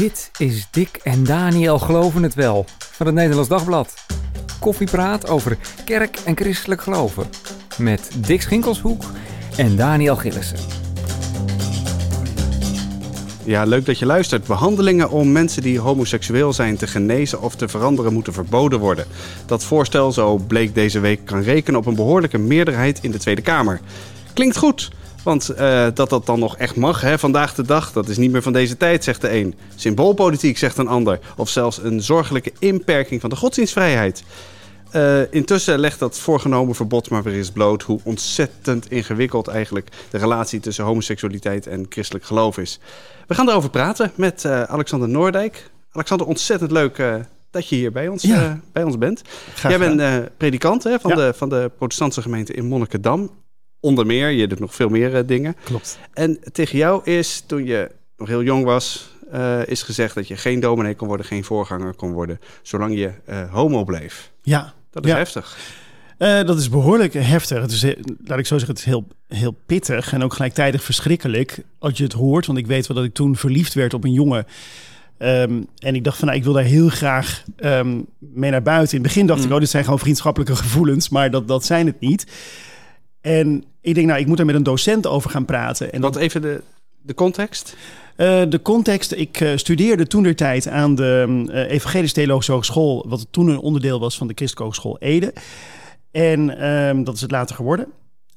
Dit is Dick en Daniel Geloven het Wel van het Nederlands Dagblad. Koffiepraat over kerk en christelijk geloven. Met Dick Schinkelshoek en Daniel Gillissen. Ja, leuk dat je luistert. Behandelingen om mensen die homoseksueel zijn te genezen of te veranderen moeten verboden worden. Dat voorstel, zo bleek deze week, kan rekenen op een behoorlijke meerderheid in de Tweede Kamer. Klinkt goed. Want eh, dat dat dan nog echt mag, hè, vandaag de dag, dat is niet meer van deze tijd, zegt de een. Symboolpolitiek, zegt een ander. Of zelfs een zorgelijke inperking van de godsdienstvrijheid. Uh, intussen legt dat voorgenomen verbod maar weer eens bloot hoe ontzettend ingewikkeld eigenlijk de relatie tussen homoseksualiteit en christelijk geloof is. We gaan erover praten met uh, Alexander Noordijk. Alexander, ontzettend leuk uh, dat je hier bij ons, ja. bij ons bent. Graag Jij bent predikant hè, van, ja. de, van de protestantse gemeente in Monnikendam. Onder meer, je doet nog veel meer dingen. Klopt. En tegen jou is, toen je nog heel jong was, is gezegd dat je geen dominee kon worden, geen voorganger kon worden, zolang je homo bleef. Ja, dat is ja. heftig. Uh, dat is behoorlijk heftig. Het is, laat ik zo zeggen, het is heel, heel pittig en ook gelijktijdig verschrikkelijk als je het hoort. Want ik weet wel dat ik toen verliefd werd op een jongen. Um, en ik dacht van, nou, ik wil daar heel graag um, mee naar buiten. In het begin dacht mm. ik, oh, dit zijn gewoon vriendschappelijke gevoelens, maar dat, dat zijn het niet. En ik denk, nou, ik moet er met een docent over gaan praten. En Wat even de, de context? Uh, de context, ik uh, studeerde toen der tijd aan de uh, Evangelische Theologische Hogeschool, wat toen een onderdeel was van de Christelijke Hogeschool Ede. En um, dat is het later geworden.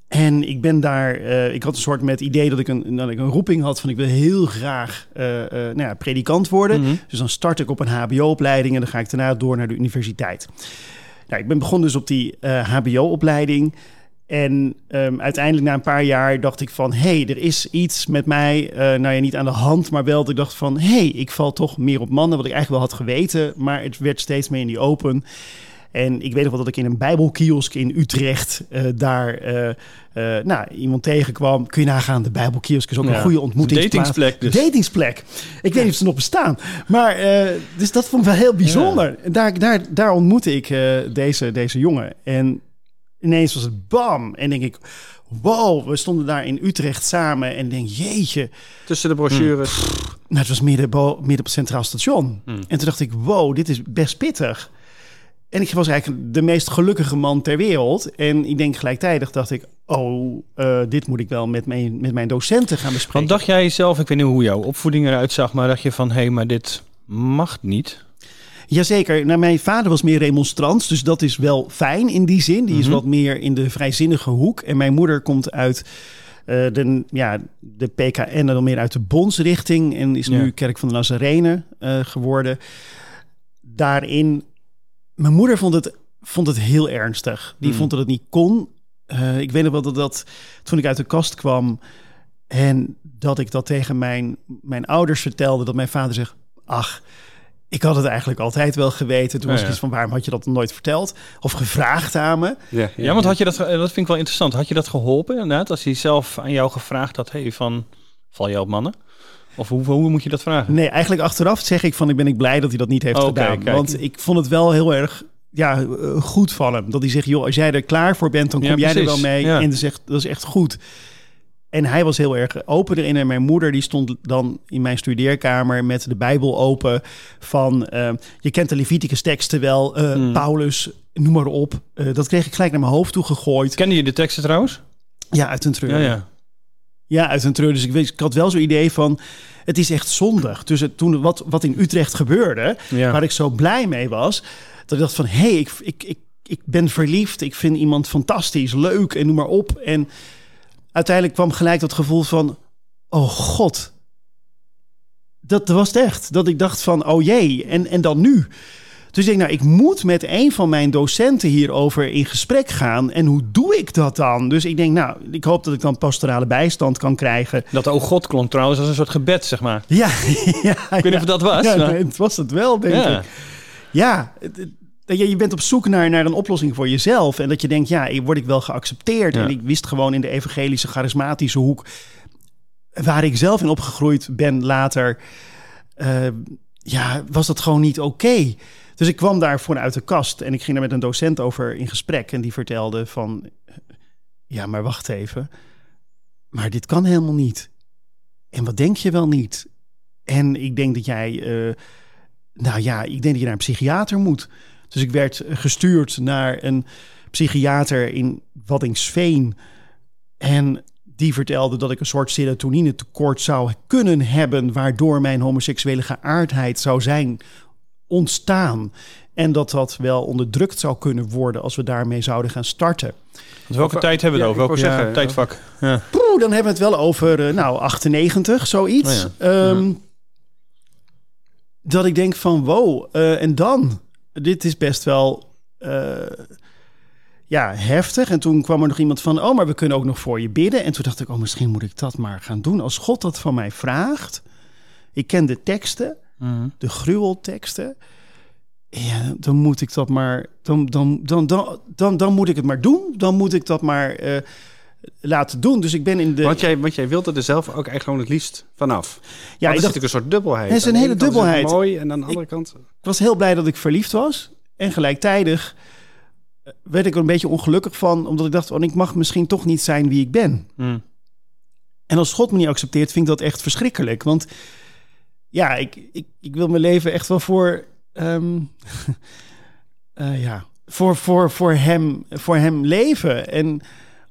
En ik ben daar, ik had een soort met idee dat ik een, dat ik een roeping had van ik wil heel graag nou ja, predikant worden. Mm -hmm. Dus dan start ik op een HBO-opleiding en dan ga ik daarna door naar de universiteit. Nou, ik ben begonnen dus op die HBO-opleiding. En um, uiteindelijk na een paar jaar dacht ik van... hé, hey, er is iets met mij, uh, nou ja, niet aan de hand... maar wel dat ik dacht van... hé, hey, ik val toch meer op mannen... wat ik eigenlijk wel had geweten... maar het werd steeds meer in die open... En ik weet nog wel dat ik in een bijbelkiosk in Utrecht uh, daar uh, uh, nou, iemand tegenkwam. Kun je nagaan, de bijbelkiosk is ook ja, een goede ontmoetingsplaats. Datingsplek dus. Datingsplek. Ik weet niet of ze nog bestaan. Maar dus dat vond ik wel heel bijzonder. Ja. Daar, daar, daar ontmoette ik deze, deze jongen. En ineens was het bam. En denk ik, wow, we stonden daar in Utrecht samen. En denk, jeetje. Tussen de brochures. Mm, pff, nou, het was midden, midden op het Centraal Station. Mm. En toen dacht ik, wow, dit is best pittig. En ik was eigenlijk de meest gelukkige man ter wereld. En ik denk gelijktijdig dacht ik, oh, uh, dit moet ik wel met mijn, met mijn docenten gaan bespreken. Want dacht jij zelf, ik weet niet hoe jouw opvoeding eruit zag, maar dacht je van, hé, hey, maar dit mag niet? Jazeker. Nou, mijn vader was meer remonstrant, dus dat is wel fijn in die zin. Die mm-hmm. is wat meer in de vrijzinnige hoek. En mijn moeder komt uit uh, de, ja, de PKN en dan meer uit de bondsrichting en is nu. Kerk van de Nazarene uh, geworden. Daarin, mijn moeder vond het, vond het heel ernstig. Die mm. vond dat het niet kon. Uh, ik weet nog wel dat, dat toen ik uit de kast kwam en dat ik dat tegen mijn, mijn ouders vertelde, dat mijn vader zegt, ach, ik had het eigenlijk altijd wel geweten. Toen was ik iets van, waarom had je dat nooit verteld? Of gevraagd aan me? Ja, ja, ja, want had je dat, dat vind ik wel interessant. Had je dat geholpen inderdaad? Als hij zelf aan jou gevraagd had, hey, van, val je op mannen? Of hoe, hoe moet je dat vragen? Nee, eigenlijk achteraf zeg ik van, ik ben ik blij dat hij dat niet heeft oh, gedaan. Okay, want ik vond het wel heel erg ja, goed van hem. Dat hij zegt, joh, als jij er klaar voor bent, dan kom ja, jij er wel mee. Ja. En dan zegt, dat is echt goed. En hij was heel erg open erin. En mijn moeder die stond dan in mijn studeerkamer met de Bijbel open. Van uh, je kent de Leviticus teksten wel, uh, mm. Paulus, noem maar op. Uh, dat kreeg ik gelijk naar mijn hoofd toe gegooid. Kende je de teksten trouwens? Ja, uit een treur. Ja, ja. ja uit een treur. Dus ik, weet, ik had wel zo'n idee van. Het is echt zondig. Dus het, toen wat, wat in Utrecht gebeurde, ja. waar ik zo blij mee was, dat ik dacht van hé, hey, ik, ik, ik, ik ben verliefd. Ik vind iemand fantastisch, leuk en noem maar op. En uiteindelijk kwam gelijk dat gevoel van: oh god. Dat was het echt. Dat ik dacht van: oh jee, en, en dan nu? Dus ik denk, nou, ik moet met een van mijn docenten hierover in gesprek gaan. En hoe doe ik dat dan? Dus ik denk, nou, ik hoop dat ik dan pastorale bijstand kan krijgen. Dat oh God klonk trouwens als een soort gebed, zeg maar. Ja, ja ik weet niet of dat was. Ja, nee, het was het wel, denk ik. Ja, je, je bent op zoek naar, naar een oplossing voor jezelf. En dat je denkt, ja, word ik wel geaccepteerd? Ja. En ik wist gewoon in de evangelische, charismatische hoek... waar ik zelf in opgegroeid ben later... Uh, ja, was dat gewoon niet oké. Okay. Dus ik kwam daarvoor uit de kast en ik ging daar met een docent over in gesprek. En die vertelde van, ja, maar wacht even. Maar dit kan helemaal niet. En wat denk je wel niet? En ik denk dat jij, eh, nou ja, ik denk dat je naar een psychiater moet. Dus ik werd gestuurd naar een psychiater in Waddingsveen. En die vertelde dat ik een soort serotonine tekort zou kunnen hebben, waardoor mijn homoseksuele geaardheid zou zijn ontstaan. En dat dat wel onderdrukt zou kunnen worden als we daarmee zouden gaan starten. Want welke tijd hebben we het Ja, over? ik Welke zeggen, tijdvak? Ja. Poeh, dan hebben we het wel over, eh, nou, 98, zoiets. Oh Ehm, Dat ik denk van, wow, eh, en dan? Dit is best wel, eh, ja, heftig. En toen kwam er nog iemand van, oh, maar we kunnen ook nog voor je bidden. En toen dacht ik, oh, misschien moet ik dat maar gaan doen. Als God dat van mij vraagt. Ik ken de teksten, Mhm. de gruwelteksten. Ja, dan moet ik dat maar. Dan, dan, dan, dan, dan, dan moet ik het maar doen. Dan moet ik dat maar eh, laten doen. Dus ik ben in de. Want, jij, want jij wilde er zelf ook eigenlijk gewoon het liefst vanaf. ja, dacht, zit ook een soort dubbelheid. Het is een hele is dubbelheid. mooi en aan de andere kant... ik was heel blij dat ik verliefd was. En gelijktijdig eh, werd ik er een beetje ongelukkig van. Omdat ik dacht, oh, ik mag misschien toch niet zijn wie ik ben. Mhm. En als God me niet accepteert, vind ik dat echt verschrikkelijk. Want ja, ik, ik, ik wil mijn leven echt wel voor. ehm, eh, ja, voor, voor, voor, hem, voor hem leven. En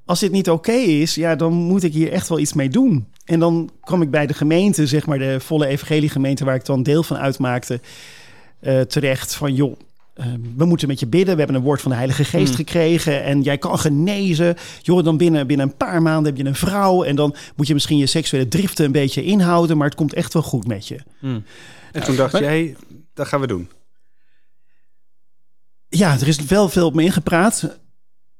als dit niet oké is, ja, dan moet ik hier echt wel iets mee doen. En dan kwam ik bij de gemeente, zeg maar de volle evangeliegemeente, waar ik dan deel van uitmaakte, eh, terecht van joh. eh, we moeten met je bidden. We hebben een woord van de Heilige Geest Mm. gekregen. En jij kan genezen. Joh, dan binnen, binnen een paar maanden heb je een vrouw. En dan moet je misschien je seksuele driften een beetje inhouden. Maar het komt echt wel goed met je. Mhm. En toen dacht Maar- jij, dat gaan we doen. Ja, er is wel veel op me ingepraat.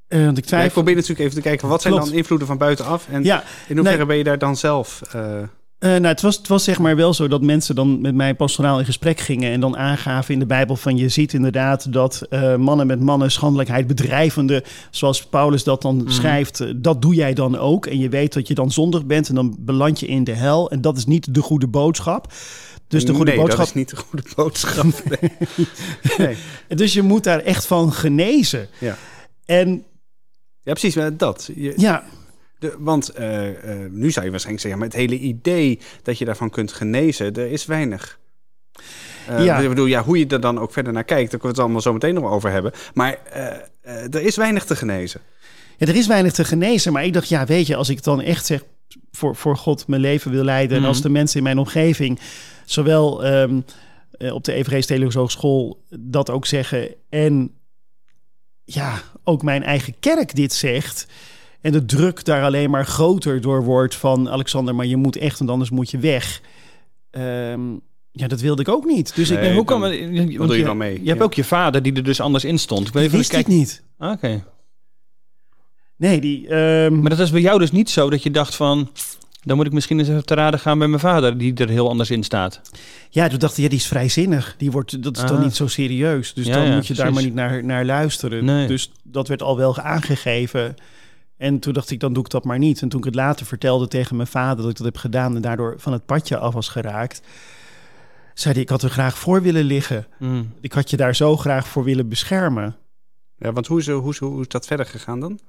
Eh, want ik Ja, ik probeer natuurlijk even te kijken, wat zijn dan invloeden van buitenaf? En Ja, in hoeverre nee. ben je daar dan zelf... eh, Eh, nou, het, was, het was zeg maar wel zo dat mensen dan met mij pastoraal in gesprek gingen en dan aangaven in de Bijbel van je ziet inderdaad dat mannen met mannen schandelijkheid bedrijvende, zoals Paulus dat dan schrijft, eh, dat doe jij dan ook. En je weet dat je dan zondig bent en dan beland je in de hel. En dat is niet de goede boodschap. Dus de goede nee, boodschap. dat is niet de goede boodschap. Nee. nee. Dus je moet daar echt van genezen. Ja. En Ja, precies, dat. Je, ja, de, want eh, eh, nu zou je waarschijnlijk zeggen, maar het hele idee dat je daarvan kunt genezen, er is weinig. Eh, Ja. Ik bedoel, ja, hoe je er dan ook verder naar kijkt, daar kunnen we het allemaal zo meteen nog over hebben. Maar er is weinig te genezen. Ja, er is weinig te genezen. Maar ik dacht, ja, weet je, als ik dan echt zeg voor, voor God mijn leven wil leiden. En Mhm. als de mensen in mijn omgeving, zowel ehm, eh, op de Theologische Hogeschool, dat ook zeggen. En ja, ook mijn eigen kerk dit zegt. En de druk daar alleen maar groter door wordt van Alexander, maar je moet echt, want anders moet je weg. Ehm, ja, dat wilde ik ook niet. Dus ik ben, Hoe kan dan- het? doe je je, wel mee, Je hebt ja. ook je vader die er dus anders in stond. Ik weet wist ik kijken. niet. Ah, Oké. Nee, die... ehm, Maar dat is bij jou dus niet zo dat je dacht van... Dan moet ik misschien eens even te raden gaan bij mijn vader, die er heel anders in staat. Ja, toen dacht ik, ja, die is vrijzinnig. Die wordt, dat is dan niet zo serieus. Dus Ja, dan ja, moet je daar maar niet naar, naar luisteren. Nee. Dus dat werd al wel aangegeven. En toen dacht ik, dan doe ik dat maar niet. En toen ik het later vertelde tegen mijn vader dat ik dat heb gedaan... en daardoor van het padje af was geraakt... zei hij, ik had er graag voor willen liggen. Mm. Ik had je daar zo graag voor willen beschermen. Ja, want hoe is, hoe, is, hoe is dat verder gegaan dan?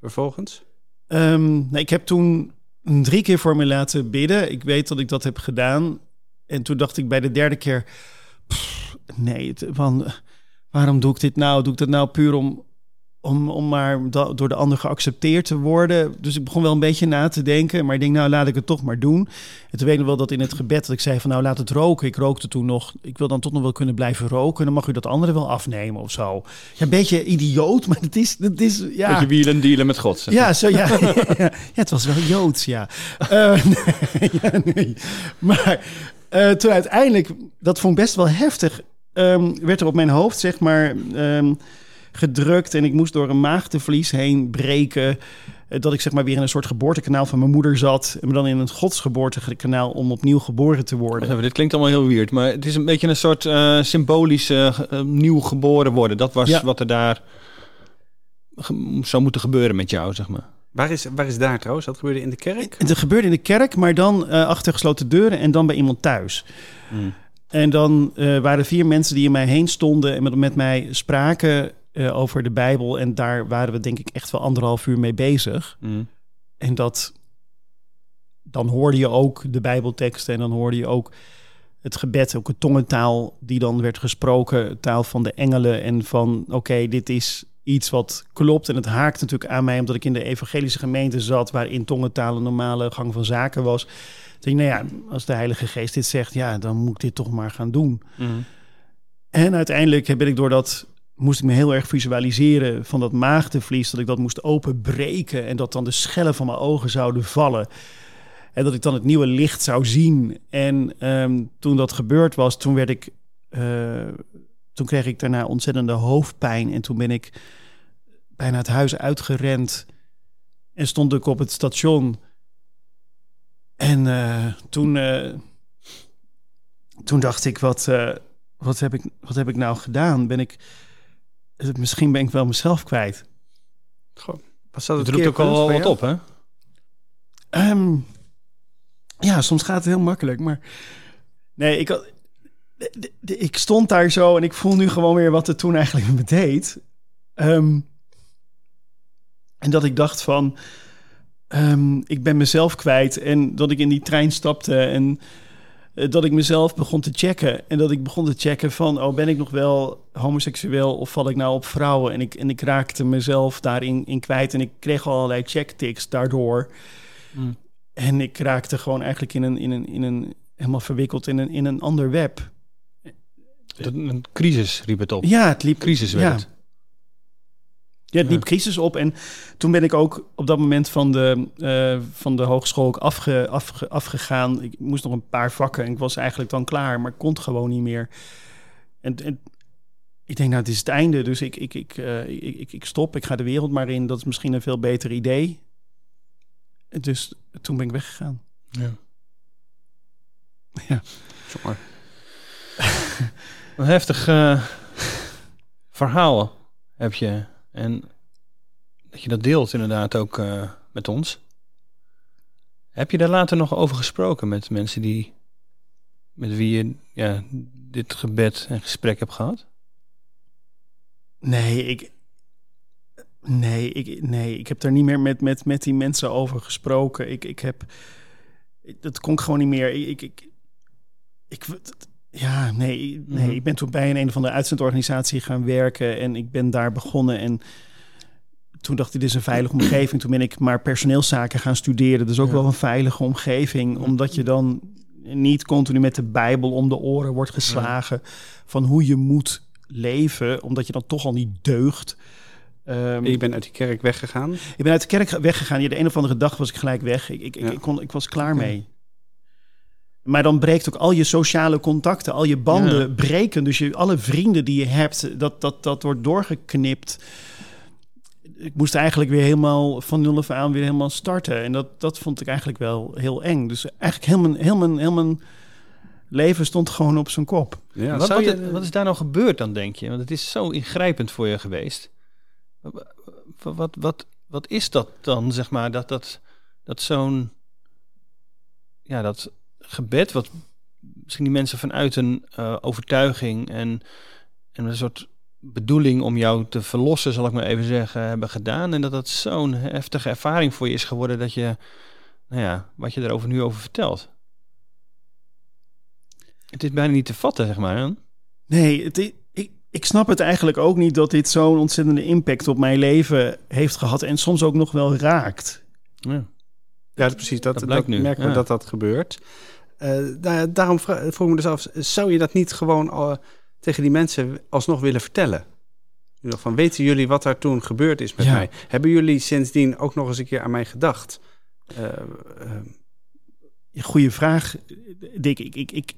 Vervolgens? Ehm, nou, ik heb toen drie keer voor me laten bidden. Ik weet dat ik dat heb gedaan. En toen dacht ik bij de derde keer... nee, van, waarom doe ik dit nou? Doe ik dat nou puur om, om, om maar door de ander geaccepteerd te worden? Dus ik begon wel een beetje na te denken. Maar ik denk, nou laat ik het toch maar doen. En toen weet ik wel dat in het gebed dat ik zei van... nou laat het roken. Ik rookte toen nog. Ik wil dan toch nog wel kunnen blijven roken. Dan mag u dat andere wel afnemen of zo. Ja, een beetje idioot, maar het is... Het is ja. Beetje wielen dealen met God. Ja, zo, ja, ja, het was wel Joods, ja. Eh, nee, ja, nee. Maar eh, toen uiteindelijk, dat vond ik best wel heftig, ehm, werd er op mijn hoofd, zeg maar, ehm, gedrukt. En ik moest door een maagdenvlies heen breken. eh, Dat ik zeg maar weer in een soort geboortekanaal van mijn moeder zat. En dan in een godsgeboortekanaal om opnieuw geboren te worden. even, dit klinkt allemaal heel weird, maar het is een beetje een soort eh symbolisch eh, nieuw geboren worden. Dat was Ja. wat er daar zou moeten gebeuren met jou, zeg maar. Waar is, waar is daar trouwens? Dat gebeurde in de kerk? Het gebeurde in de kerk, maar dan eh, achter gesloten deuren en dan bij iemand thuis. Mm. En dan eh, waren vier mensen die in mij heen stonden en met, met mij spraken eh, over de Bijbel. En daar waren we denk ik echt wel anderhalf uur mee bezig. Mm. En dat, dan hoorde je ook de Bijbelteksten en dan hoorde je ook het gebed, ook een tongentaal die dan werd gesproken, taal van de engelen en van oké, dit is iets wat klopt en het haakt natuurlijk aan mij omdat ik in de evangelische gemeente zat waarin tongentaal een normale gang van zaken was. Denk nou ja, als de Heilige Geest dit zegt, ja, dan moet ik dit toch maar gaan doen. Mhm. En uiteindelijk ben ik door dat moest ik me heel erg visualiseren van dat maagdenvlies, dat ik dat moest openbreken en dat dan de schellen van mijn ogen zouden vallen. En dat ik dan het nieuwe licht zou zien. En ehm, toen dat gebeurd was, toen werd ik. eh, toen kreeg ik daarna ontzettende hoofdpijn. En toen ben ik bijna het huis uitgerend. En stond ik op het station. En eh, toen, eh, toen dacht ik, wat, wat, heb ik, wat heb ik nou gedaan? Ben ik, misschien ben ik wel mezelf kwijt. Goh, was dat Het het roept ook al wat jou? op, hè? Ehm, ja, soms gaat het heel makkelijk, maar nee, ik, had- ik stond daar zo en ik voel nu gewoon weer wat het toen eigenlijk me deed. Ehm, en dat ik dacht van, ehm, ik ben mezelf kwijt en dat ik in die trein stapte en dat ik mezelf begon te checken en dat ik begon te checken van, oh, ben ik nog wel homoseksueel of val ik nou op vrouwen? En ik, en ik raakte mezelf daarin in kwijt en ik kreeg allerlei checkticks daardoor. Mm. En ik raakte gewoon eigenlijk in een, in een, in een helemaal verwikkeld in een, in een ander web. Een crisis riep het op. Ja, het liep Crisis werd ja. Ja, Ja. crisis op. En toen ben ik ook op dat moment van de, eh, van de hogeschool ook afge, afge, afgegaan. Ik moest nog een paar vakken en ik was eigenlijk dan klaar, maar ik kon het gewoon niet meer. En, en ik denk, nou, het is het einde. Dus ik, ik, ik, eh, ik, ik, ik stop, ik ga de wereld maar in. Dat is misschien een veel beter idee. Dus toen ben ik weggegaan. Ja. Jongen. Een heftig eh, verhaal heb je. En dat je dat deelt inderdaad ook eh, met ons. Heb je daar later nog over gesproken met mensen die... met wie je ja, dit gebed en gesprek hebt gehad? Nee, ik. Nee, ik, nee, ik heb daar niet meer met, met, met die mensen over gesproken. Ik, ik heb. Dat kon ik gewoon niet meer. Ik, ik, ik- ja, nee, nee. Mhm. Ik ben toen bij een, een van de uitzendorganisatie gaan werken en ik ben daar begonnen. En toen dacht ik, dit is een veilige omgeving. Toen ben ik maar personeelszaken gaan studeren. Dus ook Ja. wel een veilige omgeving, omdat je dan niet continu met de Bijbel om de oren wordt geslagen van hoe je moet leven, omdat je dan toch al niet deugt. Ehm, Je bent uit die kerk weggegaan. ik ben uit de kerk weggegaan. Ja, de een of andere dag was ik gelijk weg. Ik, ik, Ja. ik, ik, kon, ik was klaar mee. Maar dan breekt ook al je sociale contacten, al je banden Ja. breken. Dus je, alle vrienden die je hebt, dat, dat, dat wordt doorgeknipt. Ik moest eigenlijk weer helemaal van nul af aan weer helemaal starten. En dat, dat vond ik eigenlijk wel heel eng. Dus eigenlijk heel mijn, heel mijn, heel mijn leven stond gewoon op zijn kop. Ja, wat, zou wat, je, wat is daar nou gebeurd dan, denk je? Want het is zo ingrijpend voor je geweest. Wat, wat, wat, wat is dat dan, zeg maar, dat, dat, dat zo'n... Ja, dat gebed, wat misschien die mensen vanuit een eh, overtuiging en, en een soort bedoeling om jou te verlossen, zal ik maar even zeggen, hebben gedaan. En dat dat zo'n heftige ervaring voor je is geworden dat je, nou ja, wat je erover nu over vertelt. Het is bijna niet te vatten, zeg maar. Hè? Nee, het, ik, ik snap het eigenlijk ook niet dat dit zo'n ontzettende impact op mijn leven heeft gehad. En soms ook nog wel raakt. Ja. ja, precies. Dat, Dat dat, nu, merken we ja. dat dat gebeurt. Eh, daar- daarom vroeg ik me dus af, zou je dat niet gewoon al tegen die mensen alsnog willen vertellen? Van, weten jullie wat daar toen gebeurd is met Ja. mij? Hebben jullie sindsdien ook nog eens een keer aan mij gedacht? Eh, eh, Goeie vraag, Dick. Ik, ik, ik,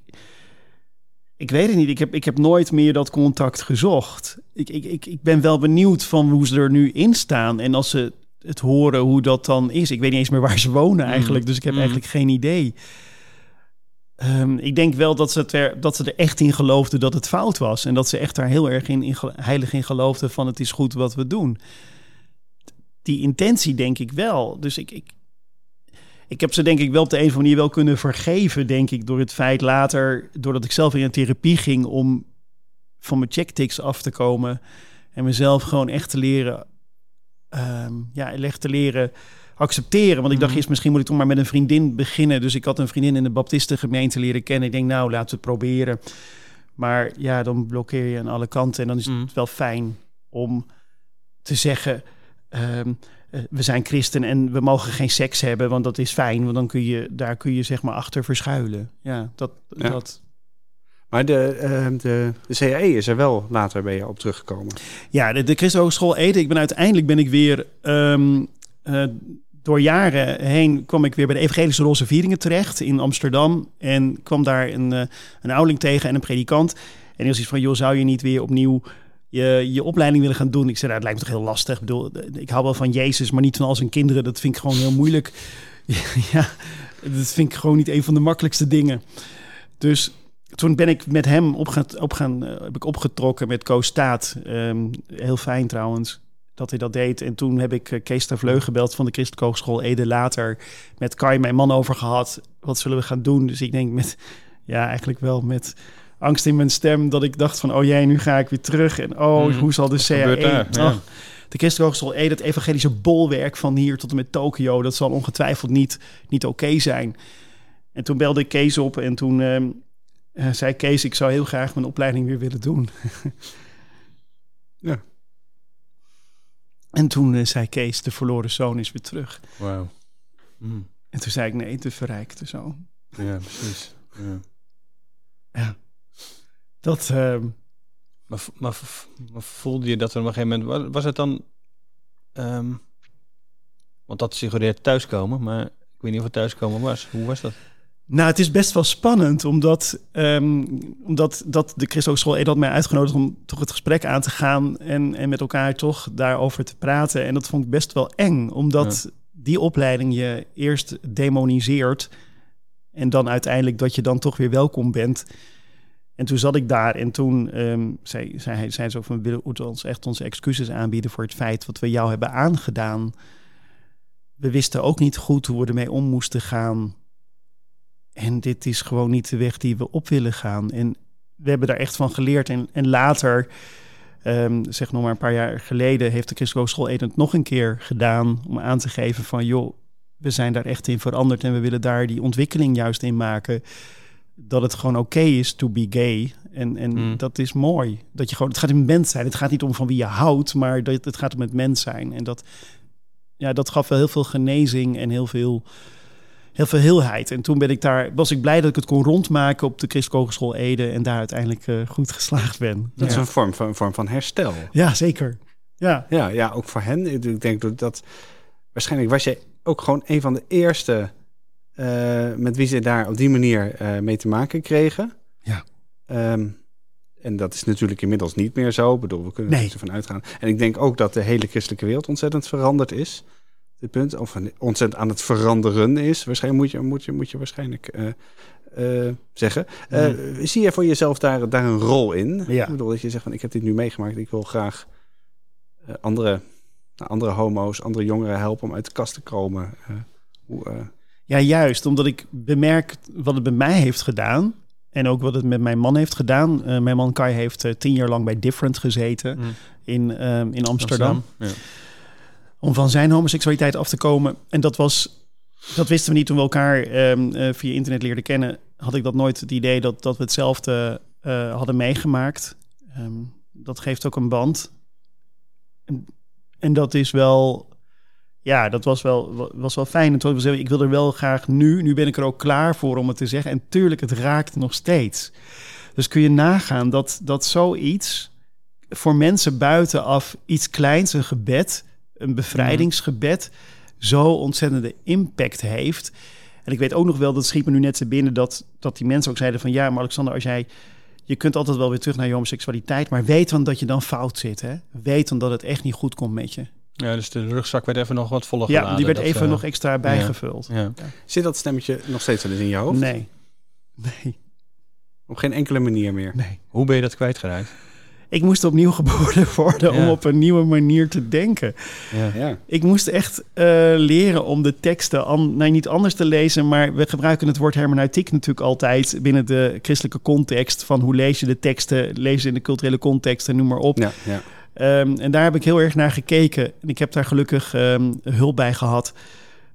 ik weet het niet. Ik heb, ik heb nooit meer dat contact gezocht. Ik, ik, ik, ik ben wel benieuwd van hoe ze er nu in staan. En als ze het horen hoe dat dan is. Ik weet niet eens meer waar ze wonen eigenlijk. Dus ik heb Mm. eigenlijk geen idee. Ehm, ik denk wel dat ze, er, dat ze er echt in geloofden dat het fout was. En dat ze echt daar heel erg in, in heilig in geloofden van het is goed wat we doen. Die intentie denk ik wel. Dus ik, ik, ik heb ze denk ik wel op de een of andere manier wel kunnen vergeven, denk ik, door het feit later, doordat ik zelf in een therapie ging om van mijn checkticks af te komen en mezelf gewoon echt te leren, ehm, ja, echt te leren accepteren. Want ik dacht Mhm. eerst, misschien moet ik toch maar met een vriendin beginnen. Dus ik had een vriendin in de baptistengemeente leren kennen. Ik denk, nou, laten we het proberen. Maar ja, dan blokkeer je aan alle kanten. En dan is het wel fijn om te zeggen... ehm, eh, we zijn christen en we mogen geen seks hebben, want dat is fijn. Want dan kun je, daar kun je zeg maar achter verschuilen. Ja, dat... Ja. dat Maar de, de, de CAE is er wel later bij je op teruggekomen. Ja, de, de Christen Hogeschool Ede. Ik ben uiteindelijk ben ik weer ehm, eh, door jaren heen kwam ik weer bij de Evangelische Roze Vieringen terecht in Amsterdam en kwam daar een, eh, een tegen en een predikant. En die was van, joh, zou je niet weer opnieuw je, je opleiding willen gaan doen? Ik zei, nou, het lijkt me toch heel lastig. Ik bedoel, ik hou wel van Jezus, maar niet van al zijn kinderen. Dat vind ik gewoon heel moeilijk. ja, dat vind ik gewoon niet een van de makkelijkste dingen. Dus toen ben ik met hem op op gaan eh, heb ik opgetrokken met Koos Staat. Ehm, heel fijn trouwens dat hij dat deed. En toen heb ik eh, Kees Tervleu gebeld van de Christelijke Hogeschool Ede later. Met Kai, mijn man, over gehad. Wat zullen we gaan doen? Dus ik denk met, ja, eigenlijk wel met angst in mijn stem. Dat ik dacht van, oh jij, nu ga ik weer terug. En oh, Mhm. hoe zal de CAE... Ja. Oh, de Christelijke Hogeschool Ede, het evangelische bolwerk van hier tot en met Tokio. Dat zal ongetwijfeld niet, niet oké zijn. En toen belde ik Kees op en toen ehm, eh, zei Kees... ik zou heel graag mijn opleiding weer willen doen. Ja. En toen eh, zei Kees, de verloren zoon is weer terug. Wauw. Mm. En toen zei ik, nee, de verrijkte zoon. Ja, precies. Ja. Dat, ehm, Maar, maar, maar voelde je dat er op een gegeven moment... wa- Was het dan... ehm, want dat suggereert thuiskomen, maar ik weet niet of het thuiskomen was. Hoe was dat? Nou, het is best wel spannend, omdat, ehm, omdat dat de Christelijke School Ede had mij uitgenodigd om toch het gesprek aan te gaan en, en met elkaar toch daarover te praten. En dat vond ik best wel eng, omdat die opleiding je eerst demoniseert en dan uiteindelijk dat je dan toch weer welkom bent. En toen zat ik daar en toen ehm, zei, zei, zei zo van, we willen ons echt onze excuses aanbieden voor het feit wat we jou hebben aangedaan. We wisten ook niet goed hoe we ermee om moesten gaan. En dit is gewoon niet de weg die we op willen gaan. En we hebben daar echt van geleerd. En, en later, ehm, zeg nog maar een paar jaar geleden, heeft de Christelijke School Eden nog een keer gedaan om aan te geven van, joh, we zijn daar echt in veranderd en we willen daar die ontwikkeling juist in maken. Dat het gewoon oké is to be gay. En, en Mm. dat is mooi. Dat je gewoon, het gaat om mens zijn. Het gaat niet om van wie je houdt, maar dat, het gaat om het mens zijn. En dat, ja, dat gaf wel heel veel genezing en heel veel, heel veel heelheid. En toen ben ik daar, was ik blij dat ik het kon rondmaken op de Christelijke Hogeschool Ede en daar uiteindelijk eh, goed geslaagd ben. Dat is een vorm van, een vorm van herstel. ja, zeker. Ja, Ja, ja, ook voor hen. Ik denk dat- dat... Waarschijnlijk was jij ook gewoon een van de eerste... eh, met wie ze daar op die manier eh, mee te maken kregen. Ja. Ehm, en dat is natuurlijk inmiddels niet meer zo. Ik bedoel, we kunnen Nee. er ervan uitgaan. En ik denk ook dat de hele christelijke wereld ontzettend veranderd is. Dit punt. Of ontzettend aan het veranderen is. Waarschijnlijk moet je, moet je, moet je waarschijnlijk eh, eh, zeggen. Eh, Zie je voor jezelf daar, daar een rol in? Ja. Ik bedoel, dat je zegt van ik heb dit nu meegemaakt. Ik wil graag eh, andere, andere homo's, andere jongeren helpen om uit de kast te komen. Eh, hoe, eh, Ja, juist. Omdat ik bemerk wat het bij mij heeft gedaan. En ook wat het met mijn man heeft gedaan. Eh, mijn man Kai heeft tien jaar lang bij Different gezeten Mm. in, ehm, in Amsterdam. Ja. Om van zijn homoseksualiteit af te komen. En dat was, dat wisten we niet toen we elkaar ehm, eh, via internet leerden kennen. Had ik dat nooit het idee dat, dat we hetzelfde eh, hadden meegemaakt. Ehm, dat geeft ook een band. En, en dat is wel ja, dat was wel, was wel fijn. En toen was ik wil er wel graag nu, nu ben ik er ook klaar voor om het te zeggen. En tuurlijk, het raakt nog steeds. Dus kun je nagaan dat, dat zoiets voor mensen buitenaf iets kleins, een gebed, een bevrijdingsgebed, zo ontzettende impact heeft. En ik weet ook nog wel, dat schiet me nu net te binnen, dat, dat die mensen ook zeiden van ja, maar Alexander, als jij je kunt altijd wel weer terug naar je homoseksualiteit, maar weet dan dat je dan fout zit. Hè? Weet dan dat het echt niet goed komt met je. ja, dus de rugzak werd even nog wat voller Ja, die werd Dat, even eh, nog extra bijgevuld. Ja. zit dat stemmetje nog steeds wel eens in je hoofd? Nee. Nee. Op geen enkele manier meer. Nee. Hoe ben je dat kwijtgeraakt? Ik moest opnieuw geboren worden om op een nieuwe manier te denken. Ja. Ja. Ik moest echt eh, leren om de teksten an, nee, niet anders te lezen, maar we gebruiken het woord hermeneutiek natuurlijk altijd binnen de christelijke context. Van hoe lees je de teksten, lees je in de culturele context en noem maar op. Ja, ja. Ehm, en daar heb ik heel erg naar gekeken. En ik heb daar gelukkig ehm, hulp bij gehad.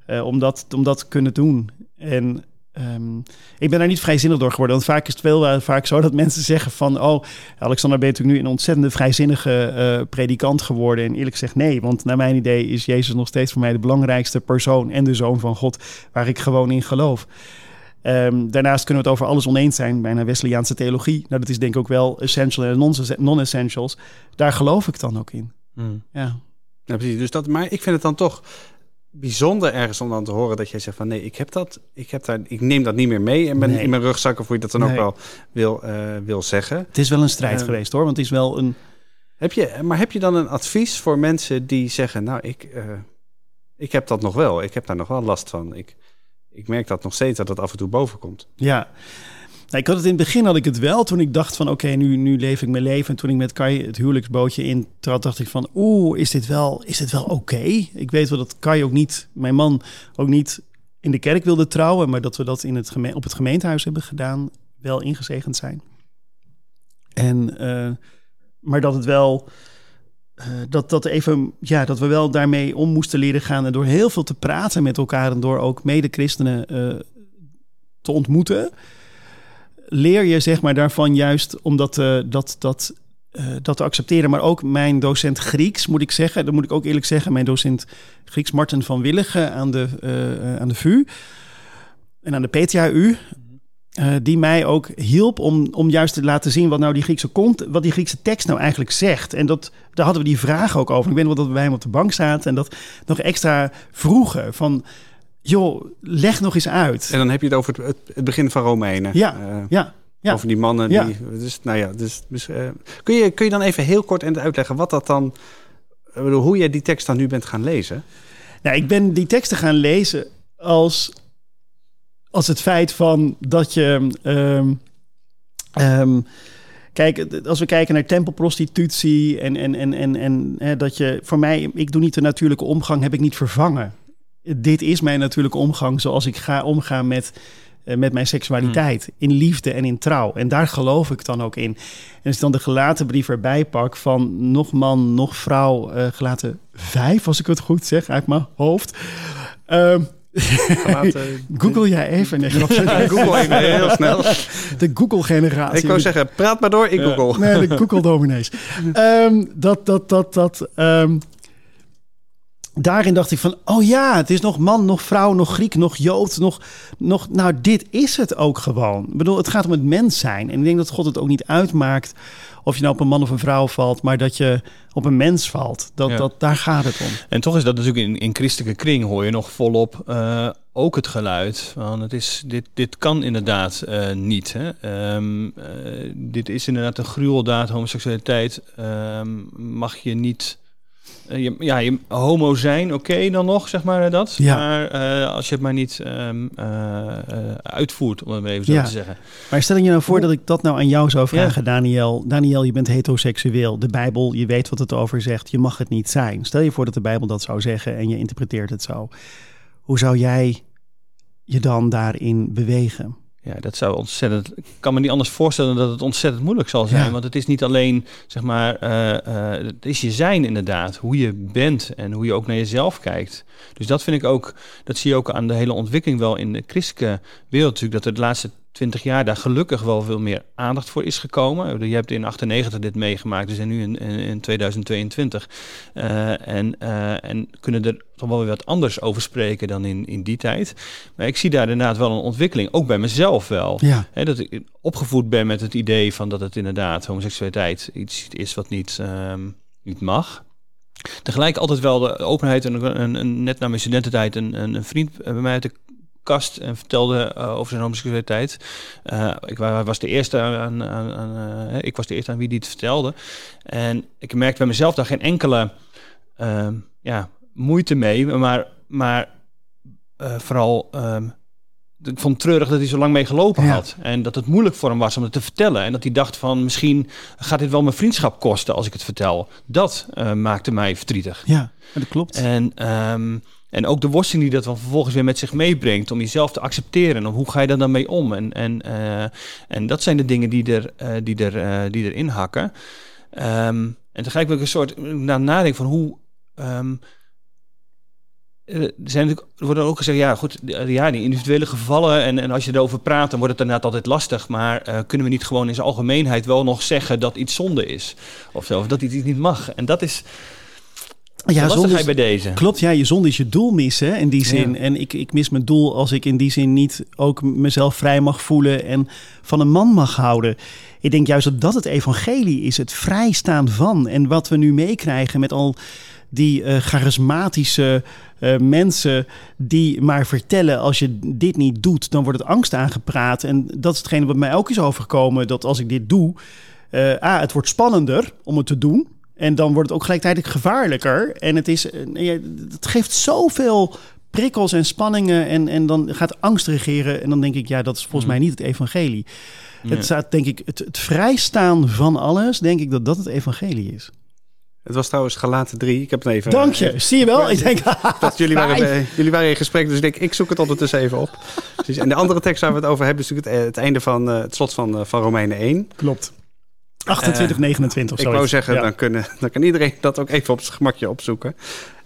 eh, om, dat, om dat te kunnen doen. En ehm, ik ben daar niet vrijzinnig door geworden. Want vaak is het veel uh, vaak zo dat mensen zeggen van... oh, Alexander, ben je natuurlijk nu een ontzettende vrijzinnige uh, predikant geworden? En eerlijk gezegd nee, want naar mijn idee is Jezus nog steeds voor mij de belangrijkste persoon... en de Zoon van God, waar ik gewoon in geloof. Um, daarnaast kunnen we het over alles oneens zijn, bijna Wesleyaanse theologie. Nou, dat is denk ik ook wel essential en non-essentials. Daar geloof ik dan ook in. Hmm. Ja. ja, precies. Dus dat, maar ik vind het dan toch bijzonder ergens om dan te horen dat jij zegt van nee, ik heb dat, ik heb daar, ik neem dat niet meer mee mijn, nee. in mijn rugzak of hoe je dat dan nee. ook wel wil, uh, wil zeggen. Het is wel een strijd uh, geweest hoor, want het is wel een. Heb je, maar heb je dan een advies voor mensen die zeggen, nou ik, uh, ik heb dat nog wel, ik heb daar nog wel last van. Ik, ik merk dat nog steeds dat het af en toe boven komt. Ja. Nou, ik had het in het begin had ik het wel. Toen ik dacht van oké, nu, nu leef ik mijn leven. En toen ik met Kai het huwelijksbootje in trad, dacht ik van oeh, is dit wel, is dit wel oké? Ik weet wel dat Kai ook niet, mijn man ook niet in de kerk wilde trouwen. Maar dat we dat in het op het gemeentehuis hebben gedaan. Wel ingezegend zijn. En, uh, maar dat het wel... Uh, dat, dat, even, ja, dat we wel daarmee om moesten leren gaan. En door heel veel te praten met elkaar en door ook mede-christenen uh, te ontmoeten, leer je zeg maar daarvan juist om dat, uh, dat, dat, dat te accepteren. Maar ook mijn docent Grieks, moet ik zeggen, dat moet ik ook eerlijk zeggen, mijn docent Grieks Marten van Willigen aan de, aan de VU en aan de PTHU. Uh, die mij ook hielp om, om juist te laten zien wat nou die Griekse kont, wat die Griekse tekst nou eigenlijk zegt. En dat, daar hadden we die vraag ook over. Ik weet nog dat we bij hem op de bank zaten en dat nog extra vroegen van, joh, leg nog eens uit. En dan heb je het over het, het begin van Romeinen. Ja, uh, ja. Ja. Over die mannen. Die. Dus, nou ja, dus, dus uh, kun, je, kun je dan even heel kort en uitleggen wat dat dan, hoe je die tekst dan nu bent gaan lezen? Nou, ik ben die teksten gaan lezen als als het feit van dat je. Um, um, kijk, als we kijken naar tempelprostitutie en, en, en, en, en hè, dat je. Voor mij, ik doe niet de natuurlijke omgang, heb ik niet vervangen. Dit is mijn natuurlijke omgang zoals ik ga omgaan met, uh, met mijn seksualiteit. Hmm. In liefde en in trouw. En daar geloof ik dan ook in. En als ik dan de gelaten brief erbij pak van nog man, nog vrouw, uh, gelaten vijf, als ik het goed zeg, uit mijn hoofd. Uh, Google jij even. Nee, Google even heel snel. De Google-generatie. Ik wou zeggen, praat maar door, ik uh, Google. Nee, de Google-dominees. um, dat, dat, dat, dat... Um, daarin dacht ik van, oh ja, het is nog man, nog vrouw, nog Griek, nog Jood, nog, nog... Nou, dit is het ook gewoon. Ik bedoel, het gaat om het mens zijn. En ik denk dat God het ook niet uitmaakt of je nou op een man of een vrouw valt, maar dat je op een mens valt. Dat, ja. dat, daar gaat het om. En toch is dat natuurlijk in, in christelijke kring hoor je nog volop uh, ook het geluid. Van het is, dit, dit kan inderdaad uh, niet. Hè? Um, uh, dit is inderdaad een gruweldaad, homoseksualiteit. Um, mag je niet uh, je, ja, je homo zijn, oké okay, dan nog, zeg maar dat. Ja. Maar uh, als je het maar niet um, uh, uitvoert, om het even zo ja. te zeggen. Maar stel je nou voor dat ik dat nou aan jou zou vragen, ja. Daniel. Daniel, je bent heteroseksueel. De Bijbel, je weet wat het over zegt. Je mag het niet zijn. Stel je voor dat de Bijbel dat zou zeggen en je interpreteert het zo. Hoe zou jij je dan daarin bewegen? Ja, dat zou ontzettend. Ik kan me niet anders voorstellen dat het ontzettend moeilijk zal zijn. Ja. Want het is niet alleen, zeg maar, uh, uh, het is je zijn inderdaad. Hoe je bent en hoe je ook naar jezelf kijkt. Dus dat vind ik ook, dat zie je ook aan de hele ontwikkeling wel in de christelijke wereld natuurlijk. Dat er de laatste 20 jaar daar gelukkig wel veel meer aandacht voor is gekomen. Je hebt in 98 dit meegemaakt, dus en nu in, in, in 2022. Uh, en, uh, en kunnen er toch wel weer wat anders over spreken dan in, in die tijd. Maar ik zie daar inderdaad wel een ontwikkeling, ook bij mezelf wel. Ja. He, dat ik opgevoed ben met het idee van dat het inderdaad homoseksualiteit iets is wat niet, um, niet mag. Tegelijk altijd wel de openheid en net na mijn studententijd een, een, een vriend bij mij uit de kast en vertelde uh, over zijn homoseksualiteit. Uh, ik was de eerste aan, aan, aan uh, ik was de eerste aan wie die het vertelde. En ik merkte bij mezelf daar geen enkele ehm, ja, moeite mee, maar, maar vooral um, ik vond het treurig dat hij zo lang mee gelopen ja. had. En dat het moeilijk voor hem was om het te vertellen. En dat hij dacht van misschien gaat dit wel mijn vriendschap kosten als ik het vertel. Dat maakte mij verdrietig. Ja, dat klopt. En um, en ook de worsteling die dat dan vervolgens weer met zich meebrengt om jezelf te accepteren. En hoe ga je daar dan mee om? En, en, uh, en dat zijn de dingen die, er, uh, die, er, uh, die erin hakken. Um, en tegelijk wil ik een soort na nadenken van hoe. Um, eh, er, zijn er wordt ook gezegd, ja goed, ja, die individuele gevallen en, en als je erover praat, dan wordt het inderdaad altijd lastig. Maar eh, kunnen we niet gewoon in zijn algemeenheid wel nog zeggen dat iets zonde is? Of zo, of dat iets niet mag? En dat is Ja, zonde is- bij deze. Klopt, ja, je zonde is je doel missen in die zin. Ja. En ik, ik mis mijn doel als ik in die zin niet ook mezelf vrij mag voelen en van een man mag houden. Ik denk juist dat dat het evangelie is, het vrijstaan van. En wat we nu meekrijgen met al die eh, charismatische eh, mensen die maar vertellen als je dit niet doet, dan wordt het angst aangepraat. En dat is hetgene wat mij ook is overgekomen, dat als ik dit doe, eh A, het wordt spannender om het te doen. En dan wordt het ook gelijktijdig gevaarlijker. En het, is, eh, het geeft zoveel prikkels en spanningen. En, en dan gaat angst regeren. En dan denk ik, ja, dat is volgens mij niet het evangelie. Nee. Het staat, denk ik, het, het vrijstaan van alles, denk ik dat dat het evangelie is. Het was trouwens Galaten 3. Ik heb het even... Dank je. Zie je wel? Ik denk, Dat jullie, waren, eh, jullie waren in gesprek, dus ik denk, ik zoek het ondertussen even op. En de andere tekst waar we het over hebben, is natuurlijk het, eh, het einde van eh, het slot van, eh, van Romeinen 1. Klopt. 28, 29 of Ik zo. wou zeggen, dan, kunnen, dan kan iedereen dat ook even op zijn gemakje opzoeken.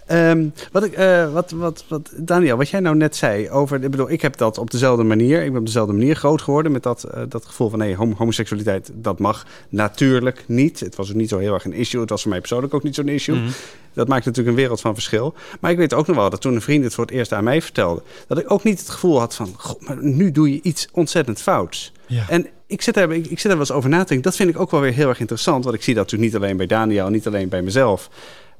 Ehm, wat, ik, eh, wat, wat, wat, Daniel, wat jij nou net zei over... Ik bedoel, ik heb dat op dezelfde manier... Ik ben op dezelfde manier groot geworden met dat, eh, dat gevoel van... nee, hom- homoseksualiteit, dat mag natuurlijk niet. Het was ook niet zo heel erg een issue. Het was voor mij persoonlijk ook niet zo'n issue. Mhm. Dat maakt natuurlijk een wereld van verschil. Maar ik weet ook nog wel dat toen een vriend het voor het eerst aan mij vertelde... dat ik ook niet het gevoel had van... God, maar nu doe je iets ontzettend fouts. Ja. En ik zit, er, ik, ik zit er wel eens over na te denken. Dat vind ik ook wel weer heel erg interessant. Want ik zie dat natuurlijk niet alleen bij Daniel, niet alleen bij mezelf.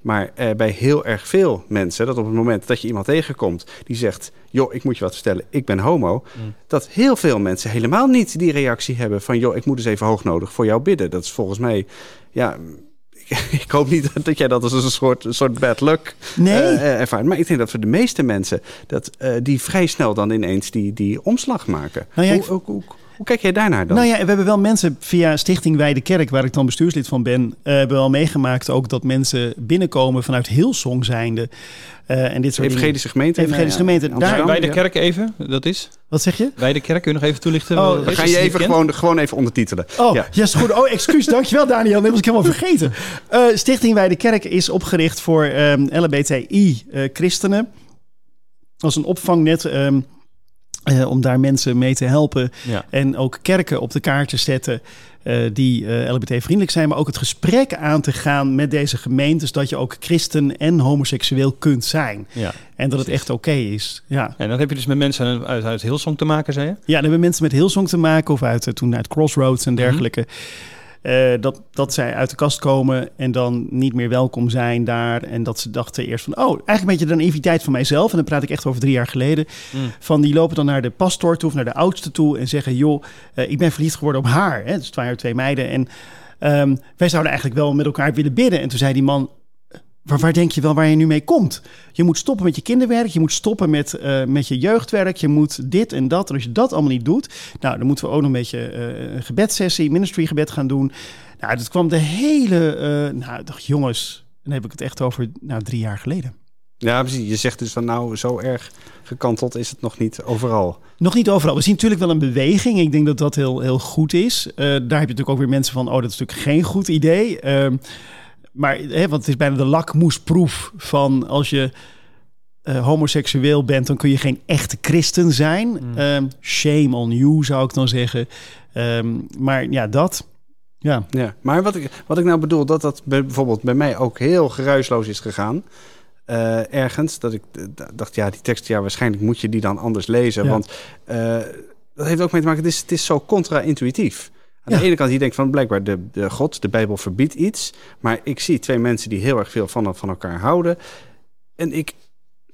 Maar eh, bij heel erg veel mensen. Dat op het moment dat je iemand tegenkomt die zegt... joh, ik moet je wat vertellen, ik ben homo. Mm. Dat heel veel mensen helemaal niet die reactie hebben van... joh, ik moet eens even hoognodig voor jou bidden. Dat is volgens mij... ja. Ik hoop niet dat jij dat als een soort, een soort bad luck Nee. eh, eh, ervaart. Maar ik denk dat voor de meeste mensen... dat eh, die vrij snel dan ineens die, die omslag maken. Nou ja, ik- hoe, hoe, hoe, kijk jij daarnaar dan? Nou ja, we hebben wel mensen via Stichting Wijde Kerk, waar ik dan bestuurslid van ben, eh, hebben wel meegemaakt ook dat mensen binnenkomen vanuit Hillsong zijnde. Eh, en dit soort. Evangelische gemeente. in, Evangelische eh, gemeente. Daar- Bij de kerk even, dat is? Wat zeg je? Bij de kerk, kun je nog even toelichten? Oh, dan ga je even gewoon, gewoon even ondertitelen. Oh, Ja. is goed. Oh, excuus. Dankjewel, Daniel. Dat was ik helemaal vergeten. Eh, Stichting Wijde Kerk is opgericht voor ehm, LHBTI-christenen. als een opvangnet ehm, eh, om daar mensen mee te helpen. Ja. En ook kerken op de kaart te zetten eh, die eh, LHBT-vriendelijk zijn. Maar ook het gesprek aan te gaan met deze gemeentes. Dat je ook christen en homoseksueel kunt zijn. Ja. En dat het echt oké is. Ja. En dan heb je dus met mensen uit, uit Hillsong te maken, zei je? Ja, dan hebben mensen met Hillsong te maken of uit, toen uit Crossroads Mhm. en dergelijke. Eh, dat, dat zij uit de kast komen en dan niet meer welkom zijn daar. En dat ze dachten eerst van, oh, eigenlijk een beetje de naïviteit van mijzelf. En dan praat ik echt over drie jaar geleden. Mm. Van die lopen dan naar de pastoor toe of naar de oudste toe en zeggen, joh, eh, ik ben verliefd geworden op haar. Hè? Dus het waren twee meiden. En ehm, wij zouden eigenlijk wel met elkaar willen bidden. En toen zei die man, waar, waar denk je wel waar je nu mee komt? Je moet stoppen met je kinderwerk, je moet stoppen met, eh, met je jeugdwerk, je moet dit en dat. En als je dat allemaal niet doet, nou, dan moeten we ook nog een beetje eh, een gebedssessie, ministry gebed gaan doen. Nou, dat kwam de hele, eh, nou, dacht, jongens, dan heb ik het echt over, nou, drie jaar geleden. Ja, precies. Je zegt dus van nou, zo erg gekanteld is het nog niet overal. Nog niet overal. We zien natuurlijk wel een beweging. Ik denk dat dat heel, heel goed is. Daar heb je natuurlijk ook weer mensen van, oh, dat is natuurlijk geen goed idee. Maar, hè, want het is bijna de lakmoesproef van als je eh, homoseksueel bent, dan kun je geen echte christen zijn. Mm. Ehm, shame on you, zou ik dan zeggen. Ehm, maar ja, dat. Ja. Ja, maar wat ik, wat ik nou bedoel, dat dat bij- bijvoorbeeld bij mij ook heel geruisloos is gegaan. eh, ergens, dat ik eh, dacht, ja, die tekst, ja, waarschijnlijk moet je die dan anders lezen. Ja. Want dat heeft ook mee te maken, het is, het is zo contra-intuïtief. Aan de ene kant, je denkt van blijkbaar de, de God, de Bijbel verbiedt iets. Maar ik zie twee mensen die heel erg veel van, van elkaar houden. En ik,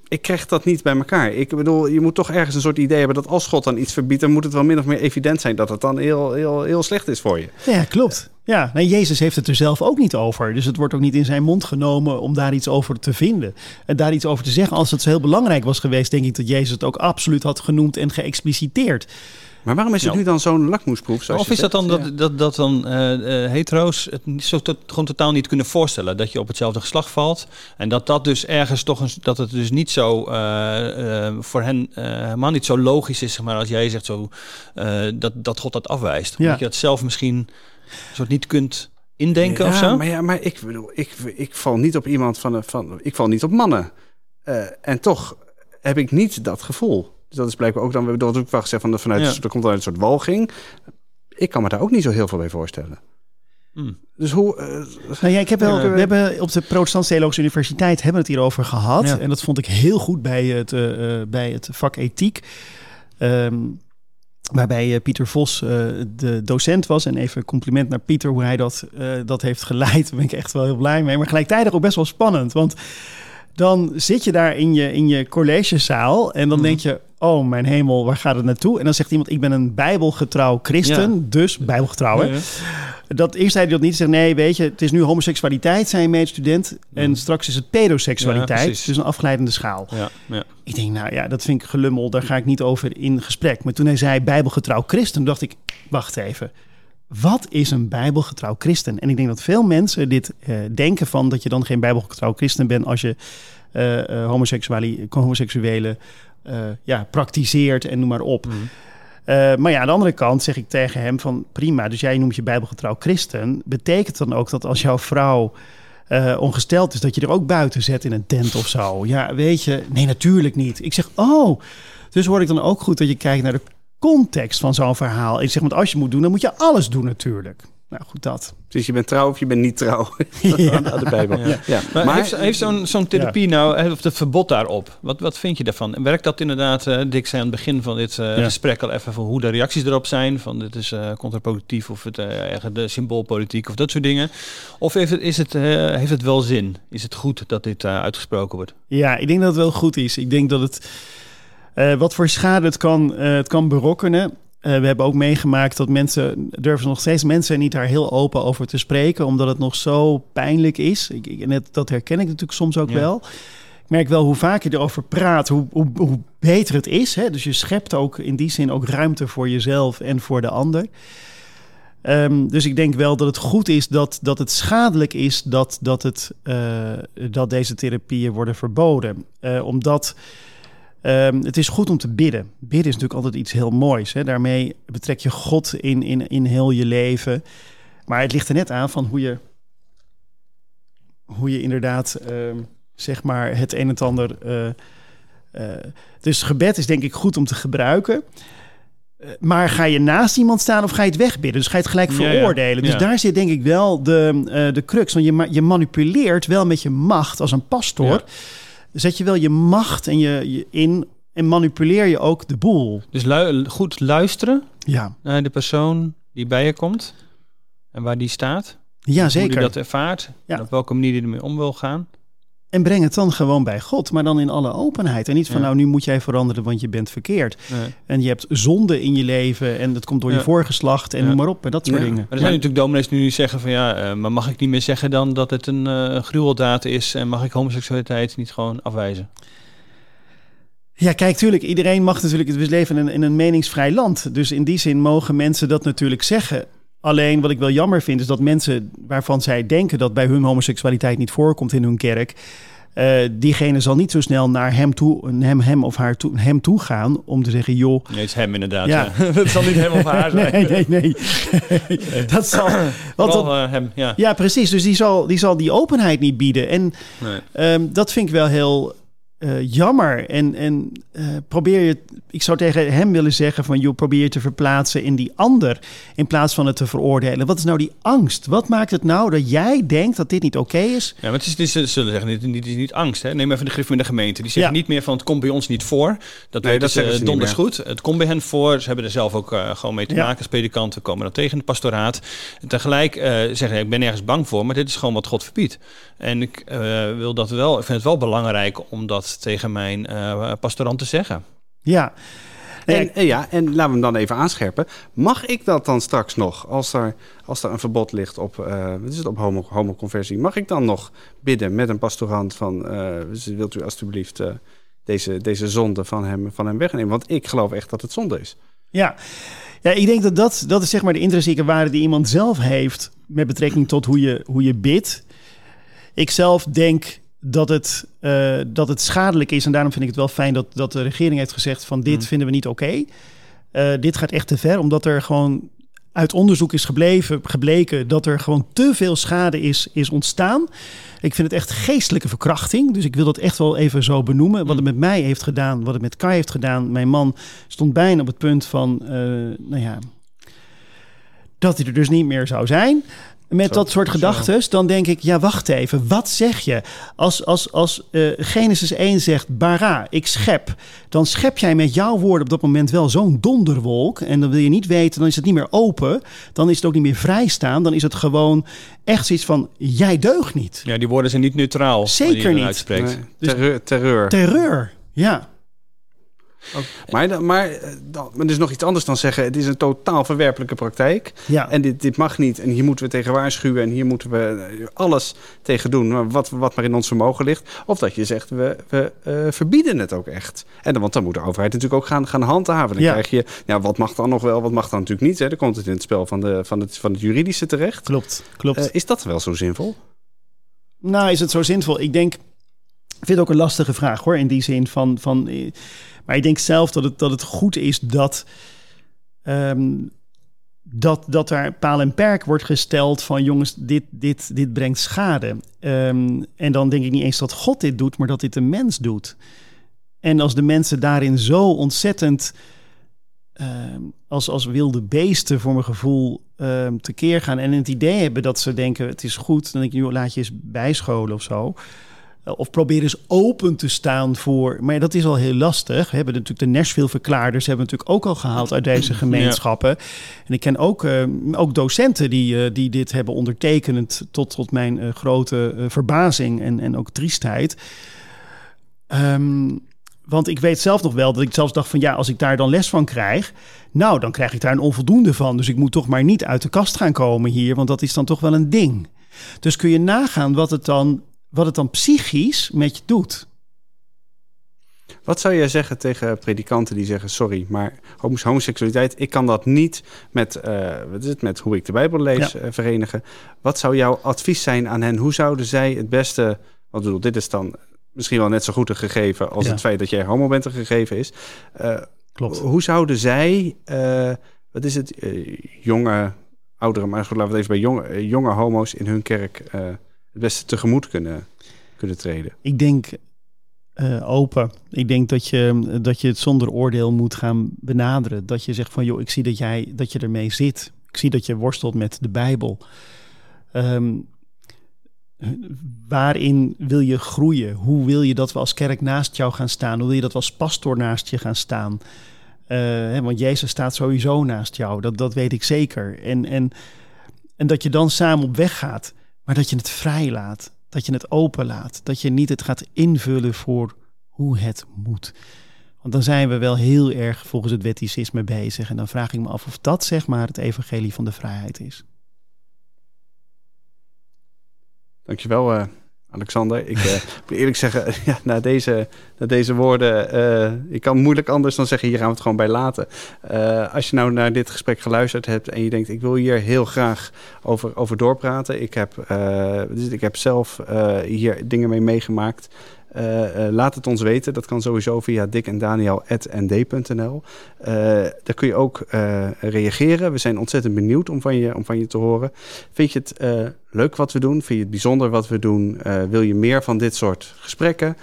ik krijg dat niet bij elkaar. Ik bedoel, je moet toch ergens een soort idee hebben dat als God dan iets verbiedt, dan moet het wel min of meer evident zijn dat het dan heel, heel, heel slecht is voor je. Ja, klopt. Ja, nee, Jezus heeft het er zelf ook niet over. Dus het wordt ook niet in zijn mond genomen om daar iets over te vinden. En daar iets over te zeggen. Als het heel belangrijk was geweest, denk ik dat Jezus het ook absoluut had genoemd en geëxpliciteerd. Maar waarom is het Ja. nu dan zo'n lakmoesproef? zoals Of is dat dan dat, dat, dat dan eh, eh, hetero's het zo tot, gewoon totaal niet kunnen voorstellen dat je op hetzelfde geslacht valt en dat dat dus ergens toch een, dat het dus niet zo eh, voor hen eh, helemaal niet zo logisch is, zeg maar, als jij zegt zo eh, dat dat God dat afwijst, Ja. omdat je dat zelf misschien soort niet kunt indenken ja, of zo. Maar ja, maar ik bedoel, ik, ik val niet op iemand van, van ik val niet op mannen. Eh, en toch heb ik niet dat gevoel. Dus dat is blijkbaar ook dan, dat ook wel gezegd van, vanuit, Ja. er komt dan een soort walging. Ik kan me daar ook niet zo heel veel bij voorstellen. Hmm. Dus hoe... eh, Nou ja, ik heb wel, we hebben op de Protestantse Theologische Universiteit hebben we het hierover gehad. Ja. En dat vond ik heel goed bij het, eh, eh, bij het vak ethiek. Ehm, waarbij eh, Pieter Vos eh, de docent was. En even compliment naar Pieter hoe hij dat, eh, dat heeft geleid. Daar ben ik echt wel heel blij mee. Maar gelijktijdig ook best wel spannend. Want dan zit je daar in je, in je collegezaal en dan Mhm. denk je... Oh, mijn hemel, waar gaat het naartoe? En dan zegt iemand, ik ben een bijbelgetrouw christen, dus bijbelgetrouw. hè? Ja, ja. Dat eerst zei hij dat niet. Zegt nee, weet je, het is nu homoseksualiteit, zijn medestudent. En straks is het pedoseksualiteit. Dus een afgeleidende schaal. Ja, ja. Ik denk, nou ja, dat vind ik gelummel. Daar ga ik niet over in gesprek. Maar toen hij zei bijbelgetrouw christen, dacht ik, wacht even. Wat is een bijbelgetrouw christen? En ik denk dat veel mensen dit eh, denken van dat je dan geen bijbelgetrouw christen bent als je homoseksuali- homoseksuele ja, praktiseert en noem maar op. Mhm. Eh, maar ja, aan de andere kant zeg ik tegen hem van prima, dus jij noemt je bijbelgetrouw christen. Betekent dan ook dat als jouw vrouw eh, ongesteld is, dat je er ook buiten zet in een tent of zo? Ja, weet je, nee, natuurlijk niet. Ik zeg, oh, dus hoor ik dan ook goed dat je kijkt naar de context van zo'n verhaal. Ik zeg, want als je moet doen, dan moet je alles doen natuurlijk. Nou, goed dat. dus je bent trouw of je bent niet trouw Ja. aan, aan de Bijbel. Ja. Ja. Maar, heeft, heeft zo'n zo'n therapie nou, hè, of het verbod daarop, wat, wat vind je daarvan? En Werkt dat inderdaad, eh Dick zei aan het begin van dit eh, Ja. gesprek al even van hoe de reacties erop zijn, van dit is eh contraproductief of het, eh, eigenlijk de symboolpolitiek of dat soort dingen. Of heeft het, is het, eh, heeft het wel zin? Is het goed dat dit eh, uitgesproken wordt? Ja, ik denk dat het wel goed is. Ik denk dat het. eh, wat voor schade het kan, eh, het kan berokkenen. Eh, we hebben ook meegemaakt dat mensen. durven nog steeds mensen niet daar heel open over te spreken. omdat het nog zo pijnlijk is. Ik, ik, en dat, herken ik natuurlijk soms ook Ja. wel. Ik merk wel hoe vaak je erover praat, hoe, hoe, hoe beter het is. Hè? Dus je schept ook in die zin ook ruimte voor jezelf en voor de ander. Ehm, dus ik denk wel dat het goed is dat, dat het schadelijk is dat, dat, het, eh, dat deze therapieën worden verboden. Eh, omdat ehm, het is goed om te bidden. Bidden is natuurlijk altijd iets heel moois. Hè? Daarmee betrek je God in, in, in heel je leven. Maar het ligt er net aan van hoe je, hoe je inderdaad ehm, zeg maar het een en het ander. eh, eh, dus gebed is denk ik goed om te gebruiken. Eh, Maar ga je naast iemand staan of ga je het wegbidden? Dus ga je het gelijk Ja, ja. veroordelen. Dus Ja. daar zit denk ik wel de, de crux. Want je, ma- je manipuleert wel met je macht als een pastoor. Zet je wel je macht en je, je in en manipuleer je ook de boel. Dus lu- goed luisteren Ja, naar de persoon die bij je komt en waar die staat. ja Hoe zeker. die dat ervaart Ja. en op welke manier die ermee om wil gaan. En breng het dan gewoon bij God, maar dan in alle openheid. En niet van Ja. nou, nu moet jij veranderen, want je bent verkeerd. Nee. En je hebt zonde in je leven en dat komt door je voorgeslacht en Ja. noem maar op. En dat soort dingen. Maar er zijn natuurlijk dominees die nu zeggen van ja, eh, maar mag ik niet meer zeggen dan dat het een eh gruweldaad is en mag ik homoseksualiteit niet gewoon afwijzen? Ja, kijk, tuurlijk, iedereen mag natuurlijk, we leven in een, in een meningsvrij land. Dus in die zin mogen mensen dat natuurlijk zeggen. Alleen wat ik wel jammer vind, is dat mensen waarvan zij denken dat bij hun homoseksualiteit niet voorkomt in hun kerk, eh, diegene zal niet zo snel naar hem toe, hem, hem of haar toe, hem toe gaan om te zeggen, joh, Nee, het is hem inderdaad. Ja. Ja. het zal niet hem of haar zijn. nee, nee, nee. dat zal, want Vooral dat, eh, hem, ja. ja, precies. Dus die zal, die zal die openheid niet bieden. En Nee. Ehm, dat vind ik wel heel eh, jammer. En, en eh, probeer je, ik zou tegen hem willen zeggen van, joh, probeer je te verplaatsen in die ander in plaats van het te veroordelen. Wat is nou die angst? Wat maakt het nou dat jij denkt dat dit niet oké is? Ja, maar het is, het is, ze zullen zeggen, dit, dit is niet angst. Hè? Neem even de griff in de gemeente. Die zeggen Ja. niet meer van het komt bij ons niet voor. Dat, Nee, dat zeggen ze niet donders goed. Het komt bij hen voor. Ze hebben er zelf ook eh, gewoon mee te Ja. maken als predikanten. komen dat tegen in het pastoraat. En tegelijk eh, zeggen ze, ik ben nergens bang voor, maar dit is gewoon wat God verbiedt. En ik eh, wil dat wel, ik vind het wel belangrijk om dat tegen mijn eh pastorant te zeggen. Ja. En, en ja, en laten we hem dan even aanscherpen. Mag ik dat dan straks nog, als er, als er een verbod ligt op, eh, wat is het, op homo, homoconversie, mag ik dan nog bidden met een pastorant van, eh, wilt u alstublieft eh, deze, deze zonde van hem, van hem wegnemen? Want ik geloof echt dat het zonde is. Ja. ja, ik denk dat dat, dat is zeg maar de intrinsieke waarde die iemand zelf heeft met betrekking tot hoe je, hoe je bidt. Ik zelf denk dat het, eh, dat het schadelijk is en daarom vind ik het wel fijn dat, dat de regering heeft gezegd van dit Mm. vinden we niet oké. Eh, dit gaat echt te ver, omdat er gewoon uit onderzoek is gebleven, gebleken dat er gewoon te veel schade is, is ontstaan. Ik vind het echt geestelijke verkrachting. Dus ik wil dat echt wel even zo benoemen. Wat het met mij heeft gedaan, wat het met Kai heeft gedaan. Mijn man stond bijna op het punt van, uh, nou ja, dat hij er dus niet meer zou zijn met dat soort gedachten, dan denk ik, ja, wacht even, wat zeg je? Als, als, als uh, Genesis 1 zegt, bara, ik schep, dan schep jij met jouw woorden op dat moment wel zo'n donderwolk. En dan wil je niet weten, dan is het niet meer open, dan is het ook niet meer vrijstaan, dan is het gewoon echt zoiets van, jij deugt niet. Ja, die woorden zijn niet neutraal. Zeker niet. Uitspreekt. Nee, terreur, terreur. Terreur, ja. Maar, maar, eh, maar er is nog iets anders dan zeggen: het is een totaal verwerpelijke praktijk. Ja. En dit, dit mag niet. En hier moeten we tegen waarschuwen. En hier moeten we eh, alles tegen doen. Wat, wat maar in ons vermogen ligt. Of dat je zegt: we, we uh, verbieden het ook echt. En want dan moet de overheid natuurlijk ook gaan, gaan handhaven. Dan krijg je: ja, wat mag dan nog wel, wat mag dan natuurlijk niet. Hè? Dan komt het in het spel van, de, van, het, van het juridische terecht. Klopt. klopt. Uh, is dat wel zo zinvol? Nou, is het zo zinvol? Ik denk. Ik vind het ook een lastige vraag hoor. In die zin van. van maar ik denk zelf dat het, dat het goed is dat, um, dat, dat er paal en perk wordt gesteld van jongens, dit, dit, dit brengt schade. Um, en dan denk ik niet eens dat God dit doet, maar dat dit een mens doet. En als de mensen daarin zo ontzettend um, als, als wilde beesten voor mijn gevoel um, tekeer gaan en het idee hebben dat ze denken het is goed, dan denk ik, joh, laat je eens bijscholen of zo. Eh, of probeer eens open te staan voor. Maar dat is al heel lastig. We hebben natuurlijk de Nashville-verklaarders hebben natuurlijk ook al gehaald uit deze gemeenschappen. En ik ken ook, uh, ook docenten die, uh, die dit hebben ondertekend tot, tot mijn uh, grote verbazing en, en ook triestheid. Um, want ik weet zelf nog wel dat ik zelfs dacht van ja, als ik daar dan les van krijg, nou dan krijg ik daar een onvoldoende van. Dus ik moet toch maar niet uit de kast gaan komen hier, want dat is dan toch wel een ding. Dus kun je nagaan wat het dan wat het dan psychisch met je doet. Wat zou jij zeggen tegen predikanten die zeggen: Sorry, maar homoseksualiteit, ik kan dat niet met, uh, wat is het, met hoe ik de Bijbel lees eh, verenigen. Wat zou jouw advies zijn aan hen? Hoe zouden zij het beste. Wat bedoel, dit is dan misschien wel net zo goed een gegeven als het feit dat jij homo bent een gegeven is. Uh, Klopt. Hoe zouden zij, wat is het, jonge, oudere, maar laten we het even bij jonge, jonge homo's in hun kerk het beste tegemoet kunnen, kunnen treden? Ik denk uh, open. Ik denk dat je, dat je het zonder oordeel moet gaan benaderen. Dat je zegt van joh, ik zie dat jij dat je ermee zit. Ik zie dat je worstelt met de Bijbel. Um, waarin wil je groeien? Hoe wil je dat we als kerk naast jou gaan staan? Hoe wil je dat we als pastor naast je gaan staan? Uh, want Jezus staat sowieso naast jou, dat, dat weet ik zeker. En, en, en dat je dan samen op weg gaat. Maar dat je het vrij laat, dat je het open laat, dat je niet het gaat invullen voor hoe het moet. Want dan zijn we wel heel erg volgens het wetticisme bezig. En dan vraag ik me af of dat zeg maar het evangelie van de vrijheid is. Dankjewel, uh, Alexander. Ik uh, moet eerlijk zeggen, ja, na, deze, na deze woorden, uh, ik kan moeilijk anders dan zeggen, hier gaan we het gewoon bij laten. Uh, als je nou naar dit gesprek geluisterd hebt en je denkt, ik wil hier heel graag over, over doorpraten. Ik heb, dus ik heb zelf hier dingen mee meegemaakt. Uh, laat het ons weten. Dat kan sowieso via dikendaniel.nd.nl. Uh, daar kun je ook reageren. We zijn ontzettend benieuwd om van je, om van je te horen. Vind je het leuk wat we doen? Vind je het bijzonder wat we doen? wil je meer van dit soort gesprekken?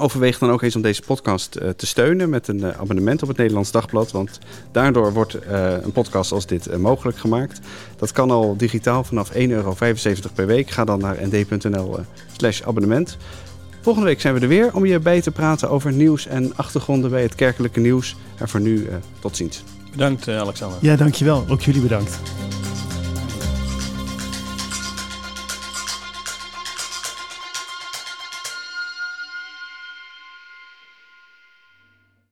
Overweeg dan ook eens om deze podcast uh, te steunen met een uh, abonnement op het Nederlands Dagblad. Want daardoor wordt uh, een podcast als dit mogelijk gemaakt. Dat kan al digitaal vanaf 1,75 euro per week. Ga dan naar nd.nl slash abonnement. Volgende week zijn we er weer om je bij te praten over nieuws en achtergronden bij het kerkelijke nieuws. En voor nu tot ziens. Bedankt Alexander. Ja, dankjewel. Ook jullie bedankt.